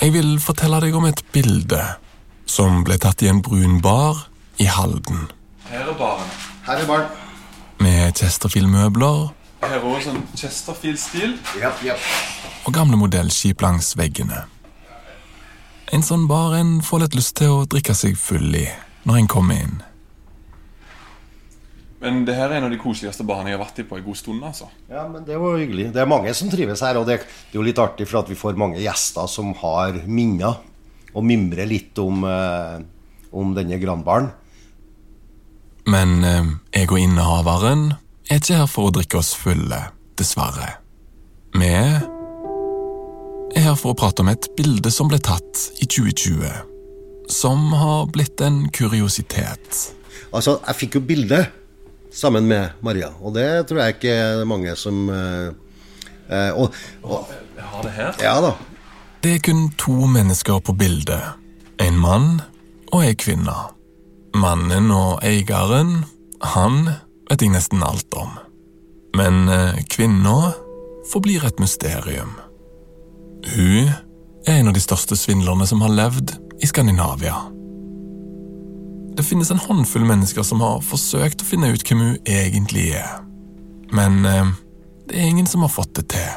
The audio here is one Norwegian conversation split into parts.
Jeg vil fortelle deg om et bilde som ble tatt i en brun bar i Halden. Her er baren. Her er baren. Med Chesterfield-møbler Her er også sånn Chesterfield-stil. Yep, yep. og gamle modellskip langs veggene. En sånn bar en får litt lyst til å drikke seg full i når en kommer inn. Men det her er en av de koseligste barene jeg har vært i på en god stund. altså. Ja, men Det var hyggelig. Det er mange som trives her. Og det, det er jo litt artig, for at vi får mange gjester som har minner. Og mimrer litt om, eh, om denne Grandbaren. Men eh, jeg og innehaveren er ikke her for å drikke oss fulle, dessverre. Vi er her for å prate om et bilde som ble tatt i 2020. Som har blitt en kuriositet. Altså, jeg fikk jo bilde sammen med Maria, og det tror jeg ikke er mange som eh, eh, og, og, Jeg har det her. Ja da. Det er kun to mennesker på bildet. En mann og ei kvinne. Mannen og eieren, han vet jeg nesten alt om. Men eh, kvinna forblir et mysterium. Hun er en av de største svindlerne som har levd i Skandinavia. Det finnes en håndfull mennesker som har forsøkt å finne ut hvem hun egentlig er. Men eh, det er ingen som har fått det til.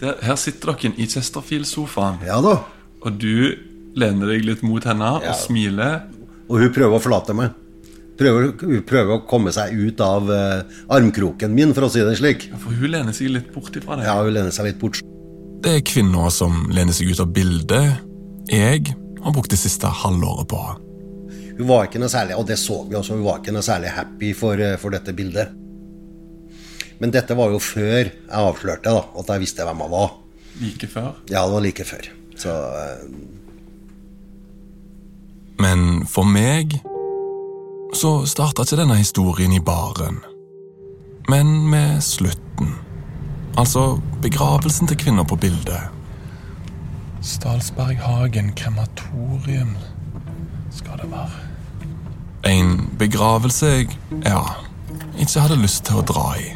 Der, her sitter dere i Chesterfield-sofaen, Ja da. og du lener deg litt mot henne Ja. og smiler. Og hun prøver å forlate meg. Prøver, hun prøver å komme seg ut av eh, armkroken min, for å si det slik. For hun lener seg litt bort ifra deg. Ja, hun lener seg litt bort. Det er kvinner som lener seg ut av bildet. Jeg har brukt det siste halvåret på. Hun var ikke noe særlig, og det så vi også, hun var ikke noe særlig happy for, eh, for dette bildet. Men dette var jo før jeg avslørte da, at jeg visste hvem hun var. Like før. Ja, det var like før. Så eh, Men for meg så starta ikke denne historien i baren, men med slutten. Altså begravelsen til kvinner på bildet. Stalsberghagen krematorium skal det være. En begravelse jeg, ja, ikke hadde lyst til å dra i.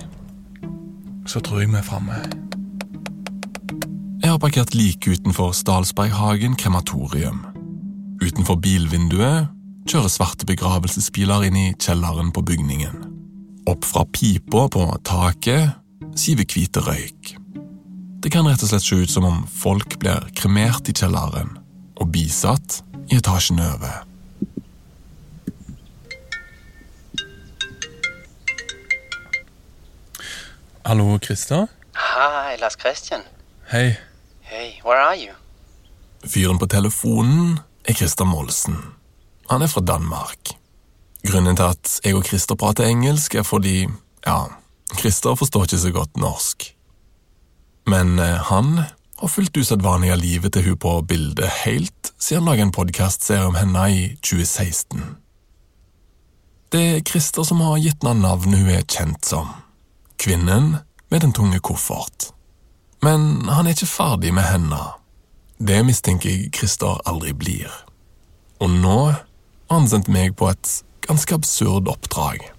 Så tror jeg vi er framme. Jeg har parkert like utenfor Stalsberghagen krematorium. Utenfor bilvinduet kjører svarte begravelsesbiler inn i kjelleren på bygningen. Opp fra pipa på taket siver hvite røyk. Det kan rett og slett se ut som om folk blir kremert i kjelleren og bisatt i etasjen over. Hallo, Christer. Hei, Lars Christian. Hei. Hei, where are you? Fyren på telefonen er Christer Molsen. Han er fra Danmark. Grunnen til at jeg og Christer prater engelsk, er fordi, ja, Christer forstår ikke så godt norsk. Men eh, han har fulgt usedvanlig av livet til hun på bildet helt siden han laget en podkastserie om henne i 2016. Det er Christer som har gitt henne navnet hun er kjent som. Kvinnen med den tunge koffert. Men han er ikke ferdig med henne. Det mistenker jeg Christer aldri blir. Og nå har han sendt meg på et ganske absurd oppdrag.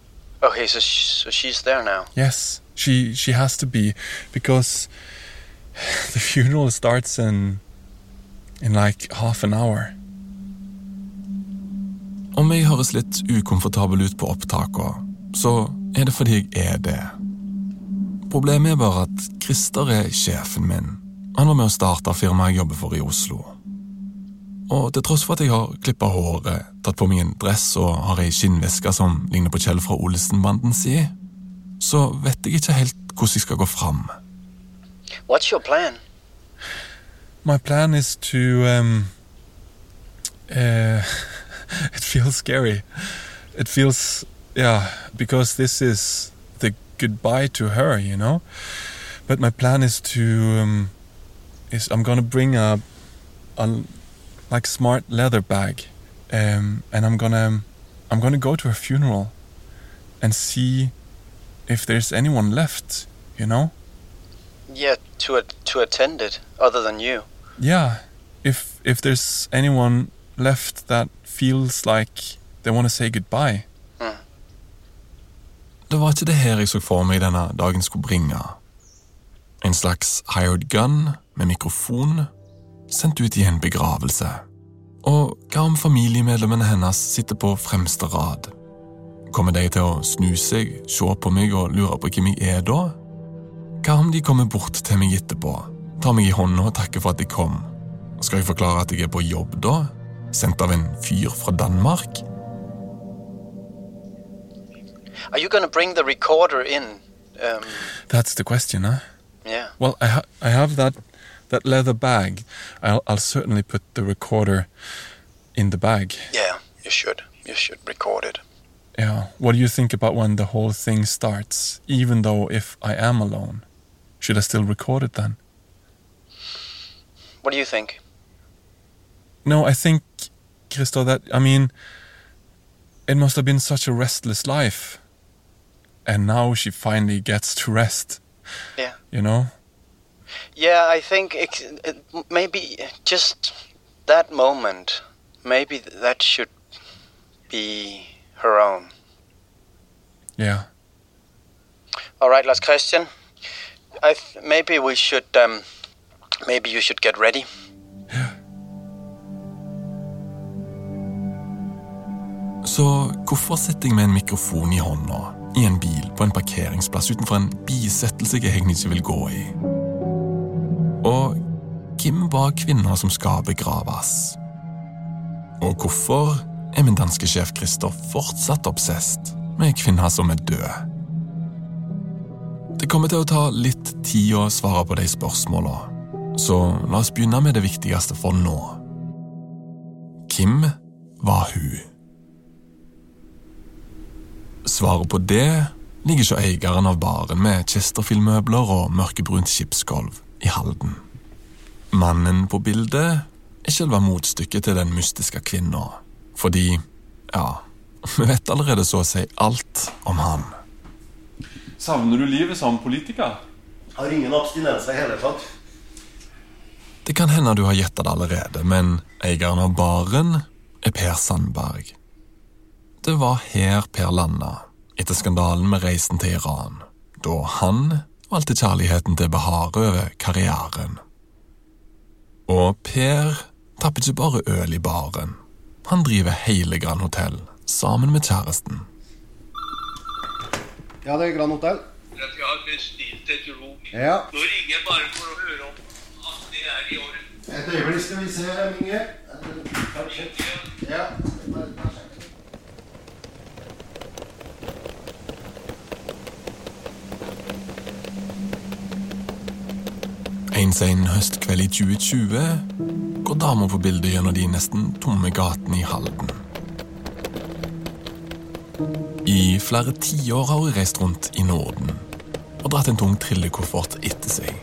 Okay, so so she's there now. Yes, she she has to be because the funeral starts in in like half an hour. Om jeg høres litt ukomfortabel ut på opptakene, så er det fordi jeg er det. Problemet er bare at Christer er sjefen min. Han var med å starte firmaet jeg jobber for i Oslo. Og til tross for at jeg har klippa håret, tatt på meg en dress og har ei skinnveske som ligner på Kjell fra Olsenbanden si, så vet jeg ikke helt hvordan jeg skal gå fram. What's your plan? My plan is to um uh it feels scary. It feels yeah, because this is goodbye to her, you know. But my plan is to um is I'm gonna bring a a like smart leather bag, um, and I'm gonna I'm gonna go to her funeral and see if there's anyone left. You know? Yeah, to a, to attend it, other than you. Yeah. If if there's anyone left that feels like they want to say goodbye. Det var ikke det her jeg så for meg denne dagen skulle bringe. En slags hired gun med mikrofon sendt ut i en begravelse. Og hva om familiemedlemmene hennes sitter på fremste rad? Kommer de til å snu seg, se på meg og lure på hvem jeg er da? Hva om de kommer bort til meg etterpå, tar meg i hånda og takker for at jeg kom? Skal jeg forklare at jeg er på jobb da? Sendt av en fyr fra Danmark? Are you gonna bring the recorder in? Um, That's the question, huh? yeah. Well, I ha- I have that that leather bag. I'll I'll certainly put the recorder in the bag. Yeah, you should. You should record it. Yeah. What do you think about when the whole thing starts? Even though if I am alone, should I still record it then? What do you think? No, I think, Christo, that I mean, it must have been such a restless life, and now she finally gets to rest. Yeah. You know. Yeah, I think it, it, maybe just that moment, maybe that should be her own. Yeah. All right, last question. I th- maybe we should. Um, maybe you should get ready. Yeah. Så hvorfor sitter jeg med en mikrofon i hånda i en bil på en parkeringsplass utenfor en bisettelse jeg egentlig ikke vil gå i? Og hvem var kvinna som skal begraves? Og hvorfor er min danske sjef Christer fortsatt obsesst med kvinner som er død? Det kommer til å ta litt tid å svare på de spørsmåla, så la oss begynne med det viktigste for nå. Hvem var hun? Svaret på det ligger hos eieren av baren med Chesterfield-møbler og mørkebrunt skipsgulv i Halden. Mannen på bildet er selve motstykket til den mystiske kvinna, fordi, ja, vi vet allerede så å si alt om han. Savner du livet som politiker? Har ingen abstinenser i hele tatt. Det kan hende du har gjetta det allerede, men eieren av baren er Per Sandberg. Det var her Per landa, etter skandalen med reisen til Iran, da han valgte kjærligheten til Behar over karrieren. Og Per tapper ikke bare øl i baren. Han driver hele Grand Hotell sammen med kjæresten. Ja, det er Grand Hotel. at jeg har bestilt et rom. Ja. Nå ringer jeg bare for å høre om at det er i orden. Et øyeblikk skal vi se, Inge. Kanskje. Ja. En sen høstkveld i 2020 går dama på bildet gjennom de nesten tomme gatene i Halden. I flere tiår har hun reist rundt i Norden og dratt en tung trillekoffert etter seg.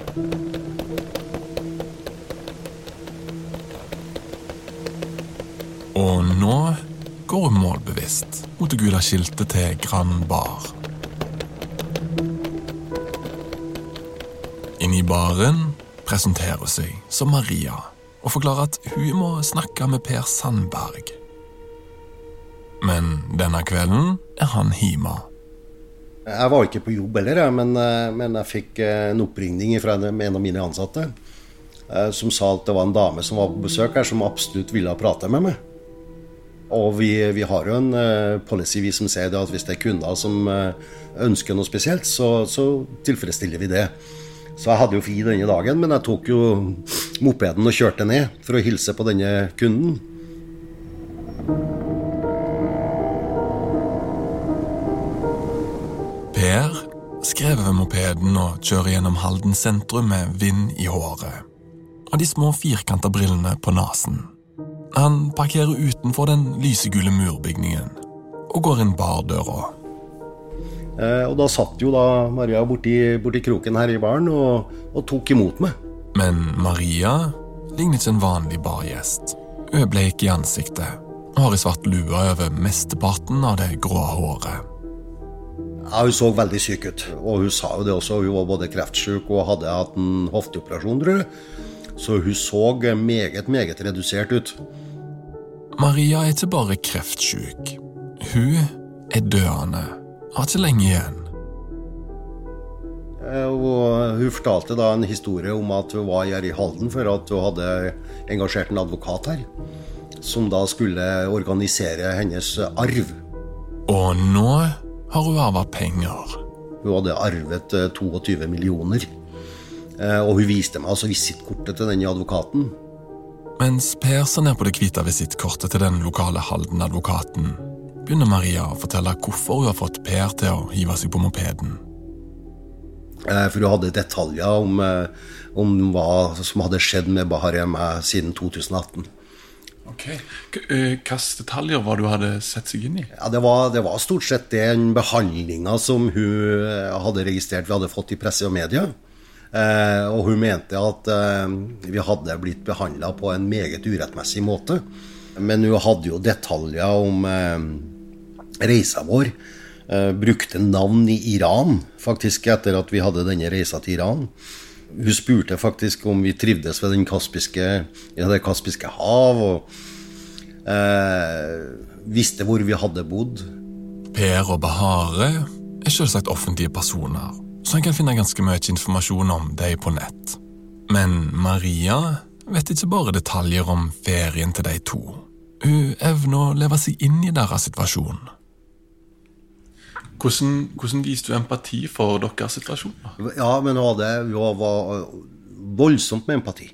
Og nå går hun målbevisst mot det gule skiltet til Grand Bar. Inne i baren presenterer seg som Maria og forklarer at hun må snakke med Per Sandberg. Men denne kvelden er han hjemme. Jeg var ikke på jobb heller, men, eh, men jeg fikk eh, en oppringning fra en av mine ansatte eh, som sa at det var en dame som var på besøk her, som absolutt ville prate med meg. Og vi, vi har jo en eh, policy vi som sier at hvis det er kunder som ønsker noe spesielt, så, så tilfredsstiller vi det. Så jeg hadde jo fri denne dagen, men jeg tok jo mopeden og kjørte ned for å hilse på denne kunden. Per skrev ved mopeden og kjører gjennom Halden sentrum med vind i håret og de små firkanta brillene på nesen. Han parkerer utenfor den lysegule murbygningen og går inn bardøra. Eh, og da satt jo da Maria borti, borti kroken her i baren og, og tok imot meg. Men Maria lignet en vanlig bargjest. Hun er bleik i ansiktet og har i svart lue over mesteparten av det grå håret. Ja, Hun så veldig syk ut, og hun sa jo det også. Hun var både kreftsyk og hadde hatt en hofteoperasjon, tror jeg. Så hun så meget, meget redusert ut. Maria er ikke bare kreftsyk. Hun er døende. Har ikke lenge igjen. Eh, Og hun fortalte da en historie om at hun var her i Halden for at hun hadde engasjert en advokat her. Som da skulle organisere hennes arv. Og nå har hun arva penger. Hun hadde arvet eh, 22 millioner. Eh, Og hun viste meg altså visittkortet til denne advokaten. Mens Per ser ned på det hvite visittkortet til den lokale Halden-advokaten, begynner Maria å fortelle hvorfor hun har fått Per til å hive seg på mopeden. Eh, For hun hadde detaljer om, eh, om hva som hadde skjedd med Bahar meg siden 2018. Ok. Hvilke detaljer var det du hadde sett seg inn i? Ja, det var, det var stort sett den behandlinga som hun eh, hadde registrert vi hadde fått i presse og media. Eh, og hun mente at eh, vi hadde blitt behandla på en meget urettmessig måte. Men hun hadde jo detaljer om eh, reisa vår. Eh, brukte navn i Iran, faktisk, etter at vi hadde denne reisa til Iran. Hun spurte faktisk om vi trivdes ved kaspiske, ja, det kaspiske hav. og eh, visste hvor vi hadde bodd. Per og Bahare er selvsagt offentlige personer, så en kan finne ganske mye informasjon om dem på nett. Men Maria vet ikke bare detaljer om ferien til de to. Hun evner å leve seg inn i deres situasjon. Hvordan, hvordan viste du empati for deres situasjon? Ja, men hun, hadde, hun var voldsomt med empati.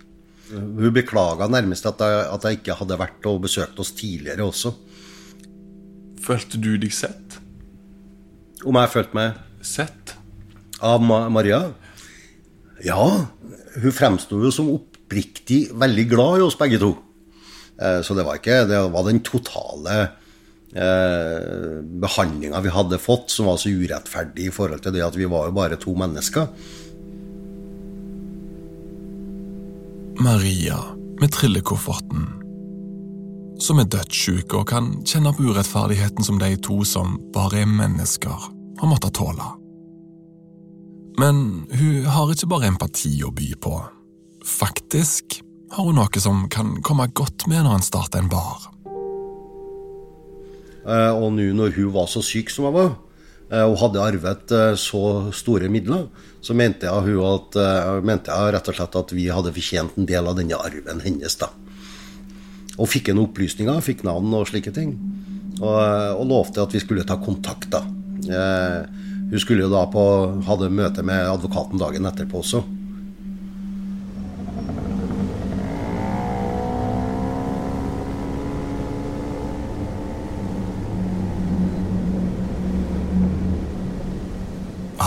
Hun beklaga nærmest at jeg, at jeg ikke hadde vært og besøkt oss tidligere også. Følte du deg sett? Om jeg følte meg Sett? av Ma Maria? Ja, hun fremsto jo som oppriktig veldig glad i oss begge to. Eh, Så det var ikke Det var den totale eh, behandlinga vi hadde fått, som var så urettferdig i forhold til det at vi var jo bare to mennesker. Maria med trillekofferten, som er dødssyk og kan kjenne på urettferdigheten som de to som bare er mennesker, har måttet tåle. Men hun har ikke bare empati å by på. Faktisk har hun noe som kan komme godt med når en starter en bar. Eh, Og nå når hun var så syk som hun var, eh, og hadde arvet eh, så store midler, så mente jeg, at, mente jeg rett og slett at vi hadde fortjent en del av denne arven hennes. da. Og fikk en opplysninger, fikk navn og slike ting. Og, og lovte at vi skulle ta kontakt. da. Hun skulle jo da på, hadde møte med advokaten dagen etterpå også.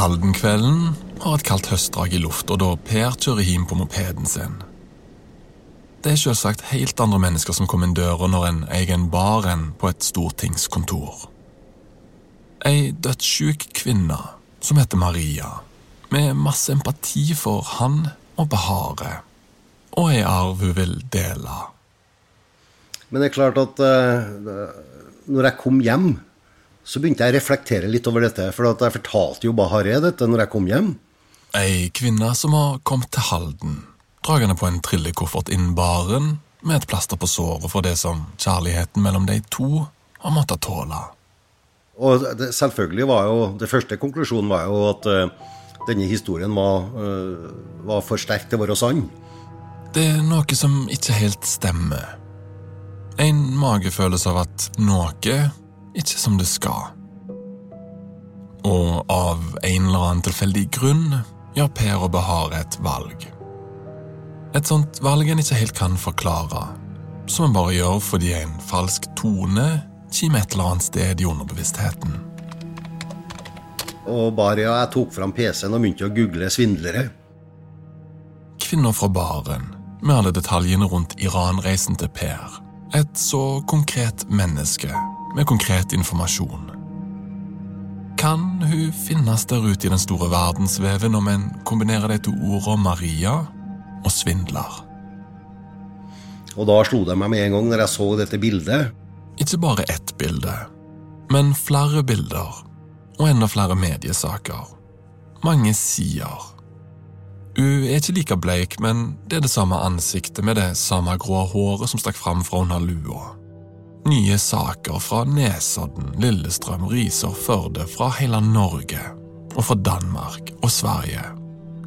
Haldenkvelden har et kaldt høstdrag i lufta da Per kjører hjem på mopeden sin. Det er selvsagt helt andre mennesker som kommer inn døra når en eier en bar enn på et stortingskontor. Ei dødssyk kvinne som heter Maria, med masse empati for han og Bahare, og ei arv hun vil dele. Men det er klart at uh, når jeg kom hjem, så begynte jeg å reflektere litt over dette. For jeg fortalte jo Bahareh dette når jeg kom hjem. Ei kvinne som har kommet til Halden, dragende på en trillekoffert innen baren med et plaster på såret for det som kjærligheten mellom de to har måttet tåle. Og det, selvfølgelig var jo Det første konklusjonen var jo at uh, denne historien var, uh, var for sterk til å være sann. Det er noe som ikke helt stemmer. En magefølelse av at noe ikke som det skal. Og av en eller annen tilfeldig grunn gjør Per og Behar et valg. Et sånt valg en ikke helt kan forklare, som en bare gjør fordi en falsk tone kimer et eller annet sted i underbevisstheten. Og bare ja, jeg tok fram PC-en og begynte å google svindlere. Kvinner fra baren, med alle detaljene rundt Iran-reisen til Per. Et så konkret menneske med konkret informasjon. Kan hun finnes der ute i den store verdensveven om en kombinerer de to ordene Maria og svindler? Og da slo det meg med en gang når jeg så dette bildet. Ikke bare ett bilde, men flere bilder. Og enda flere mediesaker. Mange sider. Hun er ikke like bleik, men det er det samme ansiktet med det samme grå håret som stakk fram fra under lua. Nye saker fra Nesodden, Lillestrøm, Risør, Førde, fra hele Norge. Og fra Danmark og Sverige.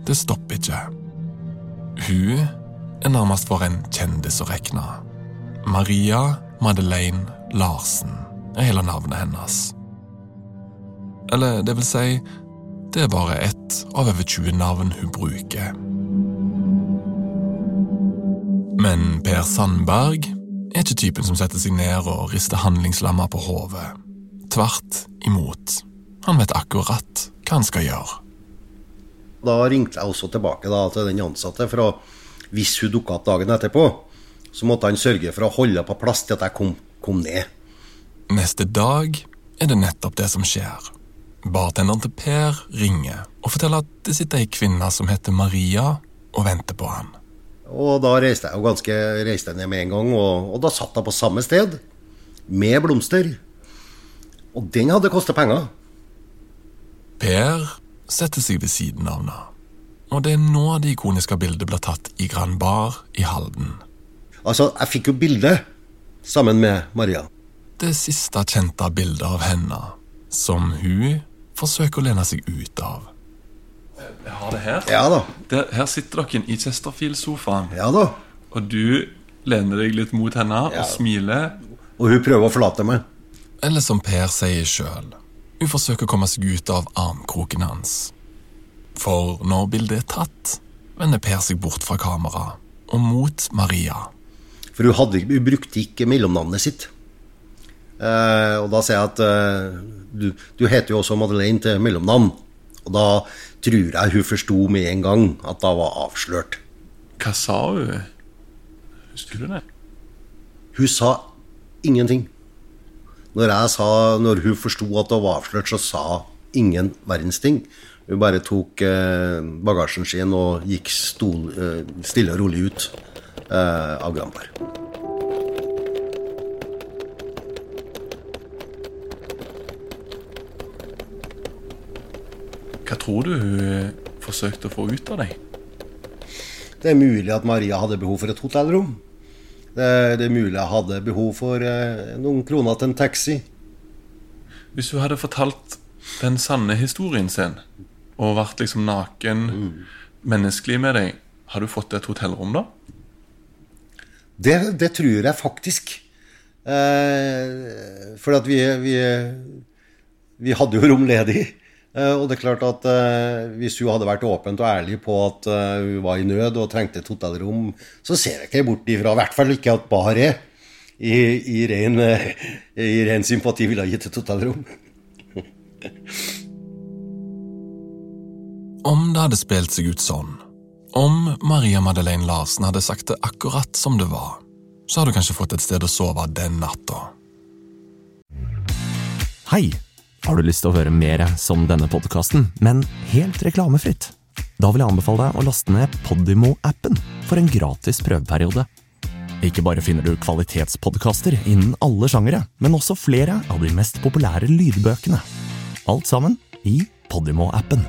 Det stopper ikke. Hun er nærmest for en kjendis å regne. Maria Madeleine Larsen er hele navnet hennes. Eller det vil si, det er bare ett av over 20 navn hun bruker. Men Per Sandberg er ikke typen som setter seg ned og rister handlingslamma på hodet. Tvert imot. Han vet akkurat hva han skal gjøre. Da ringte jeg også tilbake da, til den ansatte, for å, hvis hun dukka opp dagen etterpå, så måtte han sørge for å holde på plass til at jeg kom, kom ned. Neste dag er det nettopp det som skjer. Bartenderen til Per ringer og forteller at det sitter ei kvinne som heter Maria og venter på han. Og da reiste jeg jo ganske reiste jeg ned med en gang, og, og da satt jeg på samme sted, med blomster. Og den hadde kostet penger. Per setter seg ved siden av henne, og det er nå det ikoniske bildet blir tatt i Grand Bar i Halden. Altså, jeg fikk jo bilde sammen med Maria. Det siste kjente bildet av henne, som hun forsøker å lene seg ut av. Jeg har det her. Ja da. Der, her sitter dere i Chesterfield-sofaen, Ja da. og du lener deg litt mot henne Ja. og smiler. Og hun prøver å forlate meg. Eller som Per sier sjøl, hun forsøker å komme seg ut av armkroken hans. For når bildet er tatt, vender Per seg bort fra kameraet og mot Maria. For hun, hadde, hun brukte ikke mellomnavnet sitt. Eh, og da sier jeg at eh, du, du heter jo også Madeleine til mellomnavn. Og da tror jeg hun forsto med en gang at det var avslørt. Hva sa hun? Husker du det? Hun sa ingenting. Når, jeg sa, når hun forsto at det var avslørt, så sa ingen verdens ting. Hun bare tok eh, bagasjen sin og gikk stol, eh, stille og rolig ut eh, av Grand Bar. Hva tror du hun forsøkte å få ut av deg? Det er mulig at Maria hadde behov for et hotellrom. Det, det er mulig jeg hadde behov for eh, noen kroner til en taxi. Hvis hun hadde fortalt den sanne historien sin, og vært liksom naken, menneskelig med deg, har du fått et hotellrom da? Det, det tror jeg faktisk. Eh, for at vi, vi, vi hadde jo rom ledig. Eh, og det er klart at eh, hvis hun hadde vært åpent og ærlig på at eh, hun var i nød og trengte et hotellrom, så ser jeg ikke bort ifra, i hvert fall ikke at bare er i, i, ren, eh, i ren sympati ville ha gitt et hotellrom. Om det hadde spilt seg ut sånn, om Maria Madeleine Larsen hadde sagt det akkurat som det var, så hadde du kanskje fått et sted å sove den natta. Hei! Har du lyst til å høre mer som denne podkasten, men helt reklamefritt? Da vil jeg anbefale deg å laste ned Podimo-appen for en gratis prøveperiode. Ikke bare finner du kvalitetspodkaster innen alle sjangere, men også flere av de mest populære lydbøkene. Alt sammen i Podimo-appen.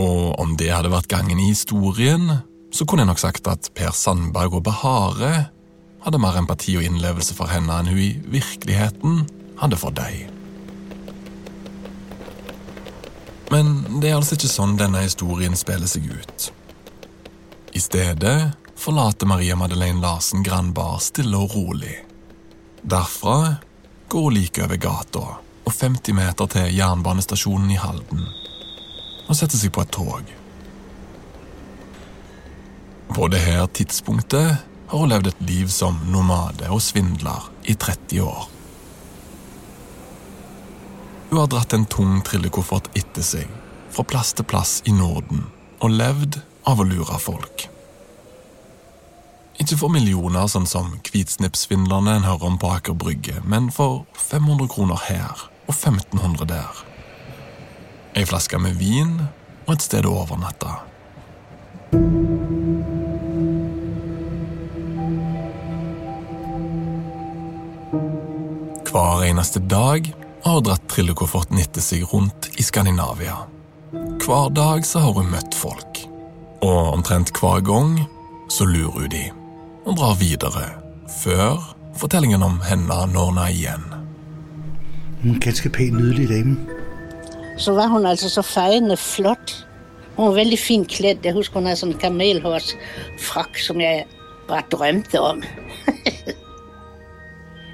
Og om det hadde vært gangen i historien, så kunne jeg nok sagt at Per Sandberg og Behare hadde mer empati og innlevelse for henne enn hun i virkeligheten hadde for deg. Men det er altså ikke sånn denne historien spiller seg ut. I stedet forlater Maria Madeleine Larsen Grand Bar stille og rolig. Derfra går hun like over gata og 50 meter til jernbanestasjonen i Halden og setter seg på et tog. På det her tidspunktet har hun levd et liv som nomade og svindler i 30 år. Hun har dratt en tung trillekoffert etter seg, fra plass til plass i Norden, og levd av å lure folk. Ikke for millioner, sånn som hvitsnippsvindlerne en hører om på Aker Brygge, men for 500 kroner her og 1500 der. Ei flaske med vin og et sted å overnatte. Hver eneste dag har hun dratt trillekofferten etter seg rundt i Skandinavia. Hver dag så har hun møtt folk. Og omtrent hver gang så lurer hun de og drar videre, før fortellingen om henne når hun er igjen. Hun er en ganske pen, nydelig dame. Så var hun altså så feiende flott. Hun var veldig fint kledd. Jeg husker hun hadde sånn kamelhårsfrakk som jeg bare drømte om.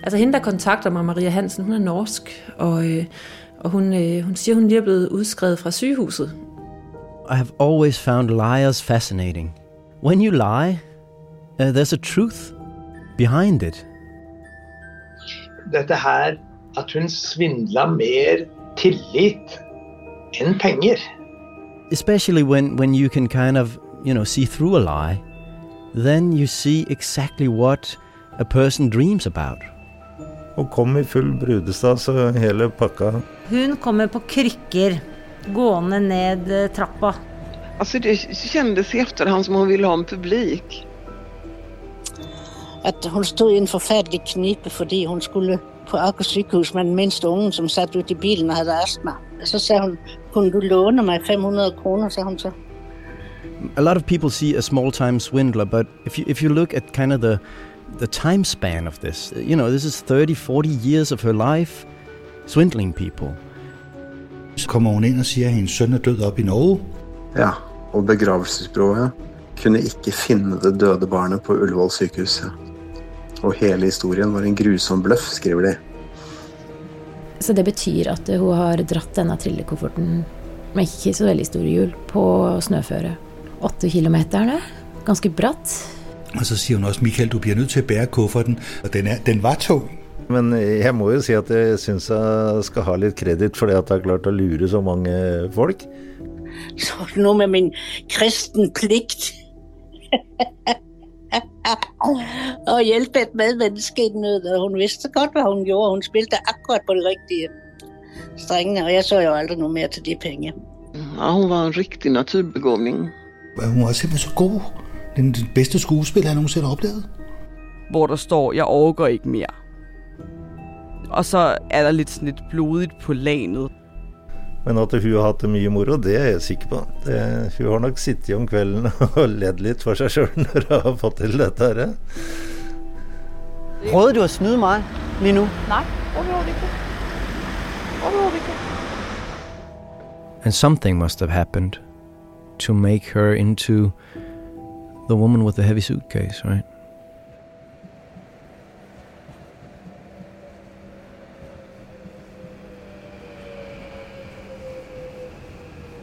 Altså hende, der kontakter mig, Maria Hansen, hun er norsk, og, øh, og hun, øh, hun siger, hun lige er blevet udskrevet fra sygehuset. I have always found liars fascinating. When you lie, uh, there's a truth behind it. Dette her at hun svindler mer tillit enn penger. Especially when, when you can kind of, you know, see through a lie, then you see exactly what a person dreams about. Hun kom i full brudestas og hele pakka. Hun kommer på krykker, gående ned eh, trappa. Altså, det kjennes i etterhånd som hun ville ha en publik. At hun stod i en forferdelig knipe, fordi hun skulle på Aker sykehus med den minste ungen, som satt ute i bilen og hadde astma. Så sa hun, kunne du låne meg 500 kroner, sa hun så. A lot of people see a small time swindler, but if you, if you look at kind of the, the time span of this, you know, this is 30, 40 years of her life swindling people. Så kommer hun inn og sier at hennes sønn er død oppe i Norge. Ja, og begravelsesbyrået kunne ikke finne det døde barnet på Ullevål sykehus. Og hele historien var en grusom bløff, skriver de. Så det betyr at hun har dratt denne trillekofferten med ikke så veldig store hjul på snøføre. Åtte kilometer er det. Ganske bratt. Og så sier hun også Michael, du blir nødt til å bære kufferten. Og den, er, den var tung. Men jeg må jo si at jeg syns jeg skal ha litt kreditt for det at jeg har klart å lure så mange folk. Så noe med min kristen plikt. Å hjelpe et medmenneske i nød. Hun visste godt hva hun gjorde. Hun spilte akkurat på de riktige strengene. Og jeg så jo aldri noe mer til de pengene. Ja, hun var en riktig naturbegåvning. Hun var simpelthen så god. Den beste skuespiller jeg nogensinde har opplevd. Hvor der står 'Jeg overgår ikke mer'. Og så er der litt, sådan lidt blodigt på lanet. Men at hun har hatt det mye moro, det er jeg sikker på. Det, hun har nok sittet om kvelden og ledd litt for seg sjøl når hun har fått til dette her. Prøvde du å snyde meg lige nu? Nei, overhodet ikke. Overhodet ikke. And something must have happened to make her into the woman with the heavy suitcase, right?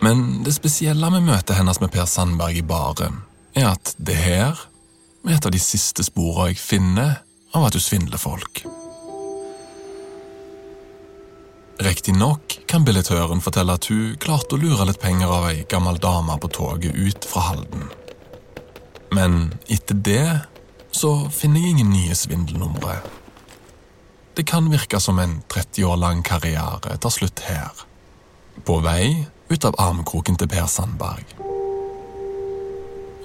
Men det spesielle med møtet hennes med Per Sandberg i baren, er at det her er et av de siste sporene jeg finner av at du svindler folk. Riktignok kan billettøren fortelle at hun klarte å lure litt penger av ei gammel dame på toget ut fra Halden. Men etter det så finner jeg ingen nye svindelnumre. Det kan virke som en 30 år lang karriere tar slutt her. På vei ut av armkroken til Per Sandberg.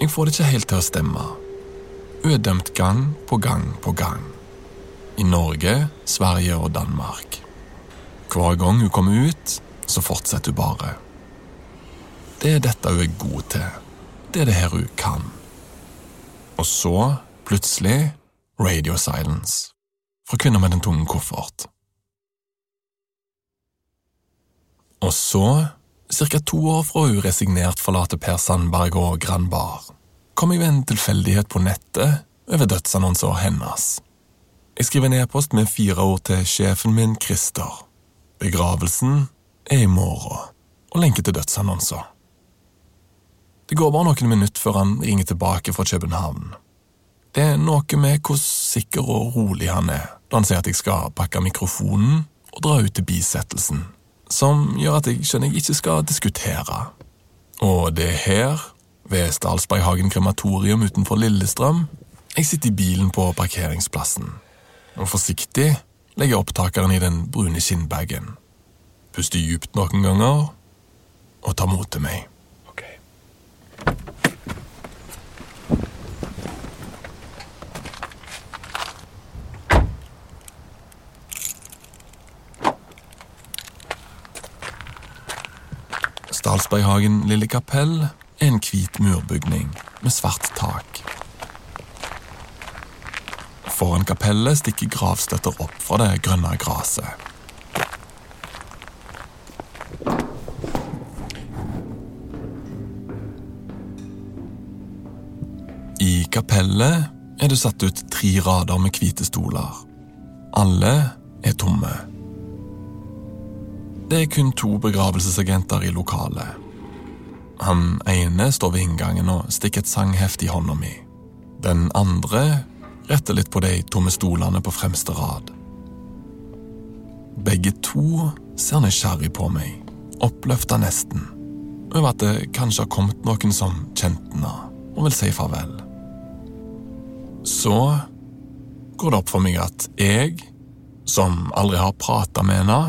Jeg får det ikke helt til å stemme. Hun er dømt gang på gang på gang. I Norge, Sverige og Danmark. Hver gang hun kommer ut, så fortsetter hun bare. Det er dette hun er god til. Det er det her hun kan. Og så, plutselig, radio silence. Fra kvinner med den tunge koffert. Og så Cirka to år fra hun resignert forlater Per Sandberg og Grand Bar, kom jeg ved en tilfeldighet på nettet over dødsannonser hennes. Jeg skriver en e-post med fire ord til sjefen min, Christer. Begravelsen er i morgen, og lenke til dødsannonser. Det går bare noen minutter før han ringer tilbake fra København. Det er noe med hvor sikker og rolig han er da han sier at jeg skal pakke mikrofonen og dra ut til bisettelsen som gjør at jeg skjønner jeg ikke skal diskutere. Og det er her, ved Stalsberghagen krematorium utenfor Lillestrøm, jeg sitter i bilen på parkeringsplassen, og forsiktig legger opptakeren i den brune skinnbagen, puster djupt noen ganger og tar mot til meg. Stalsberghagen Lille Kapell er en hvit murbygning med svart tak. Foran kapellet stikker gravstøtter opp fra det grønne gresset. Kapellet er det satt ut tre rader med hvite stoler. Alle er tomme. Det er kun to begravelsesagenter i lokalet. Han ene står ved inngangen og stikker et sanghefte i hånda mi. Den andre retter litt på de tomme stolene på fremste rad. Begge to ser nysgjerrig på meg, oppløfta nesten, over at det kanskje har kommet noen som kjente henne og vil si farvel. Så går det opp for meg at jeg, som aldri har prata med henne,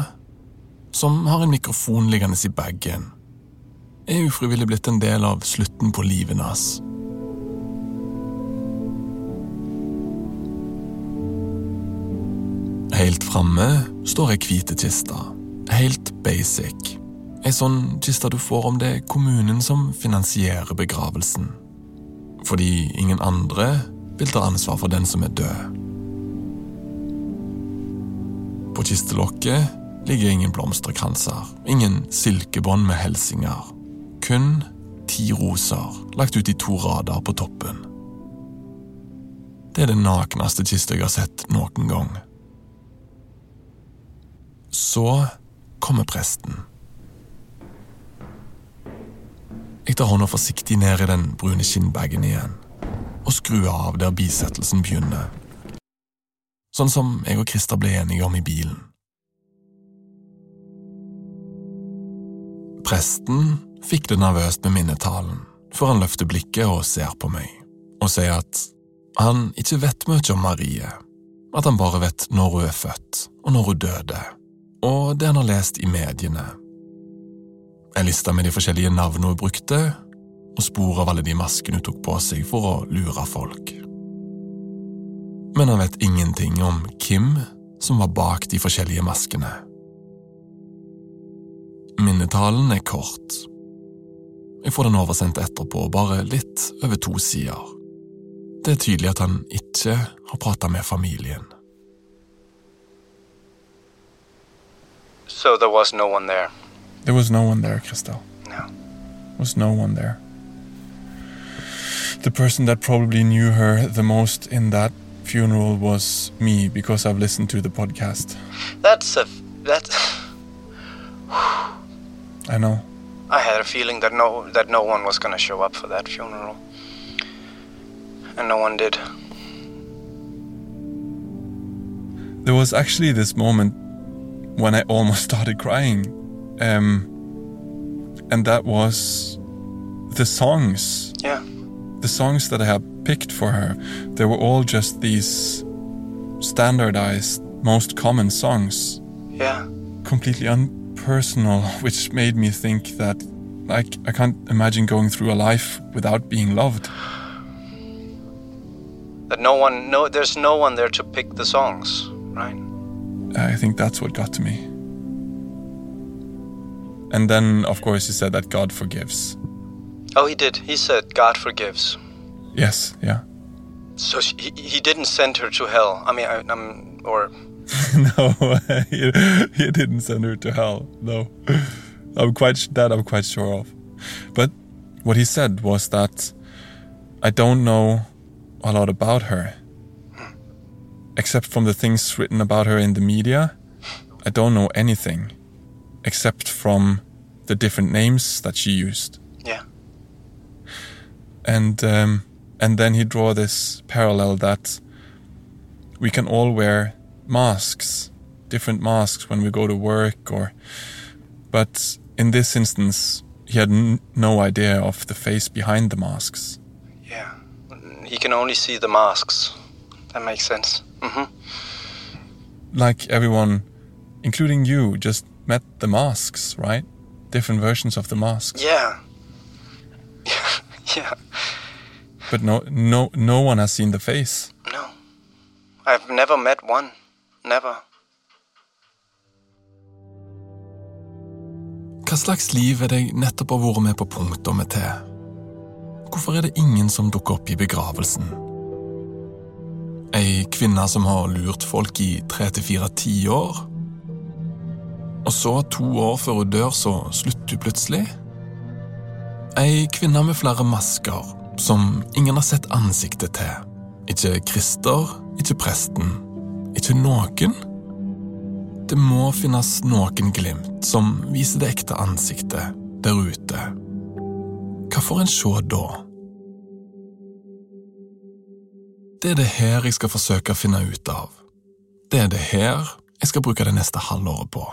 som har en mikrofon liggende i bagen, er ufrivillig blitt en del av slutten på livet hans. Helt framme står ei hvite kiste. Helt basic. Ei sånn kiste du får om det er kommunen som finansierer begravelsen. Fordi ingen andre vil ta ansvar for den som er død. På kistelokket ligger ingen blomsterkranser, ingen silkebånd med helsinger. Kun ti roser lagt ut i to rader på toppen. Det er det nakneste kista jeg har sett noen gang. Så kommer presten. Jeg tar hånda forsiktig ned i den brune skinnbagen igjen og skru av der bisettelsen begynner. Sånn som jeg og Christer ble enige om i bilen. Presten fikk det nervøst med minnetalen før han løfter blikket og ser på meg, og sier at han ikke vet mye om Marie, at han bare vet når hun er født, og når hun døde, og det han har lest i mediene. Jeg lista med de forskjellige navnene hun brukte, og spor av alle de maskene hun tok på seg for å lure folk. Men han vet ingenting om Kim som var bak de forskjellige maskene. Minnetalen er kort. Jeg får den oversendt etterpå, bare litt over to sider. Det er tydelig at han ikke har prata med familien. So there was no one there. There was no one there, Christelle. No. There was no one there. The person that probably knew her the most in that funeral was me because I've listened to the podcast. That's a that. I know. I had a feeling that no that no one was gonna show up for that funeral, and no one did. There was actually this moment when I almost started crying, um, and that was the songs. Yeah. The songs that I had picked for her, they were all just these standardized, most common songs. Yeah. Completely unpersonal, which made me think that like I can't imagine going through a life without being loved. That no one no there's no one there to pick the songs, right? I think that's what got to me. And then, of course, he said that God forgives. Oh, he did. He said God forgives. Yes, yeah. So she, he, he didn't send her to hell. I mean, I, I'm or no, he, he didn't send her to hell. No, I'm quite that I'm quite sure of. But what he said was that I don't know a lot about her, except from the things written about her in the media. I don't know anything, except from the different names that she used. And um, and then he draw this parallel that we can all wear masks, different masks when we go to work, or but in this instance, he had n- no idea of the face behind the masks. yeah, he can only see the masks. That makes sense. hmm Like everyone, including you, just met the masks, right? Different versions of the masks. Yeah. yeah. But no, no, no one has seen the face. No. I've never met one. Never. Hva slags liv er det jeg nettopp har vært med på punktummet til? Hvorfor er det ingen som dukker opp i begravelsen? Ei kvinne som har lurt folk i tre til fire tiår? Og så, to år før hun dør, så slutter hun plutselig? Ei kvinne med flere masker, som ingen har sett ansiktet til. Ikke Christer, ikke presten, ikke noen. Det må finnes noen glimt som viser det ekte ansiktet der ute. Hva får en se da? Det er det her jeg skal forsøke å finne ut av. Det er det her jeg skal bruke det neste halvåret på.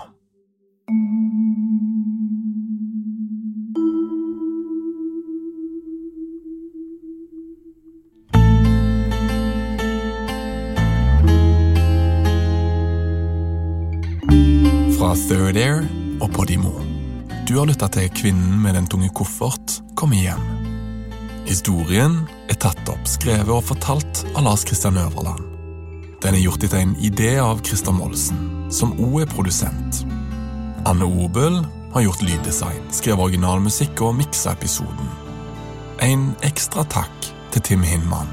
Third Air og Podimo. Du har lytta til Kvinnen med den tunge koffert kommer hjem. Historien er tatt opp, skrevet og fortalt av Lars Kristian Øverland. Den er gjort etter en idé av Christer Molsen, som òg er produsent. Anne Obel har gjort lyddesign, skrevet originalmusikk og miksa episoden. En ekstra takk til Tim Hinman,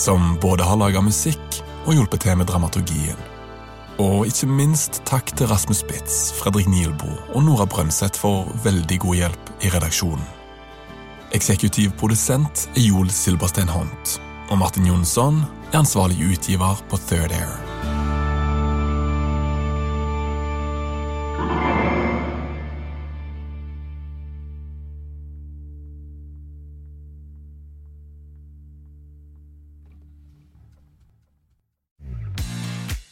som både har laga musikk og hjulpet til med dramaturgien. Og ikke minst takk til Rasmus Spitz, Fredrik Nielbo og Nora Brønseth for veldig god hjelp i redaksjonen. Eksekutiv produsent er Joel Silberstein Hont, og Martin Jonsson er ansvarlig utgiver på Third Air.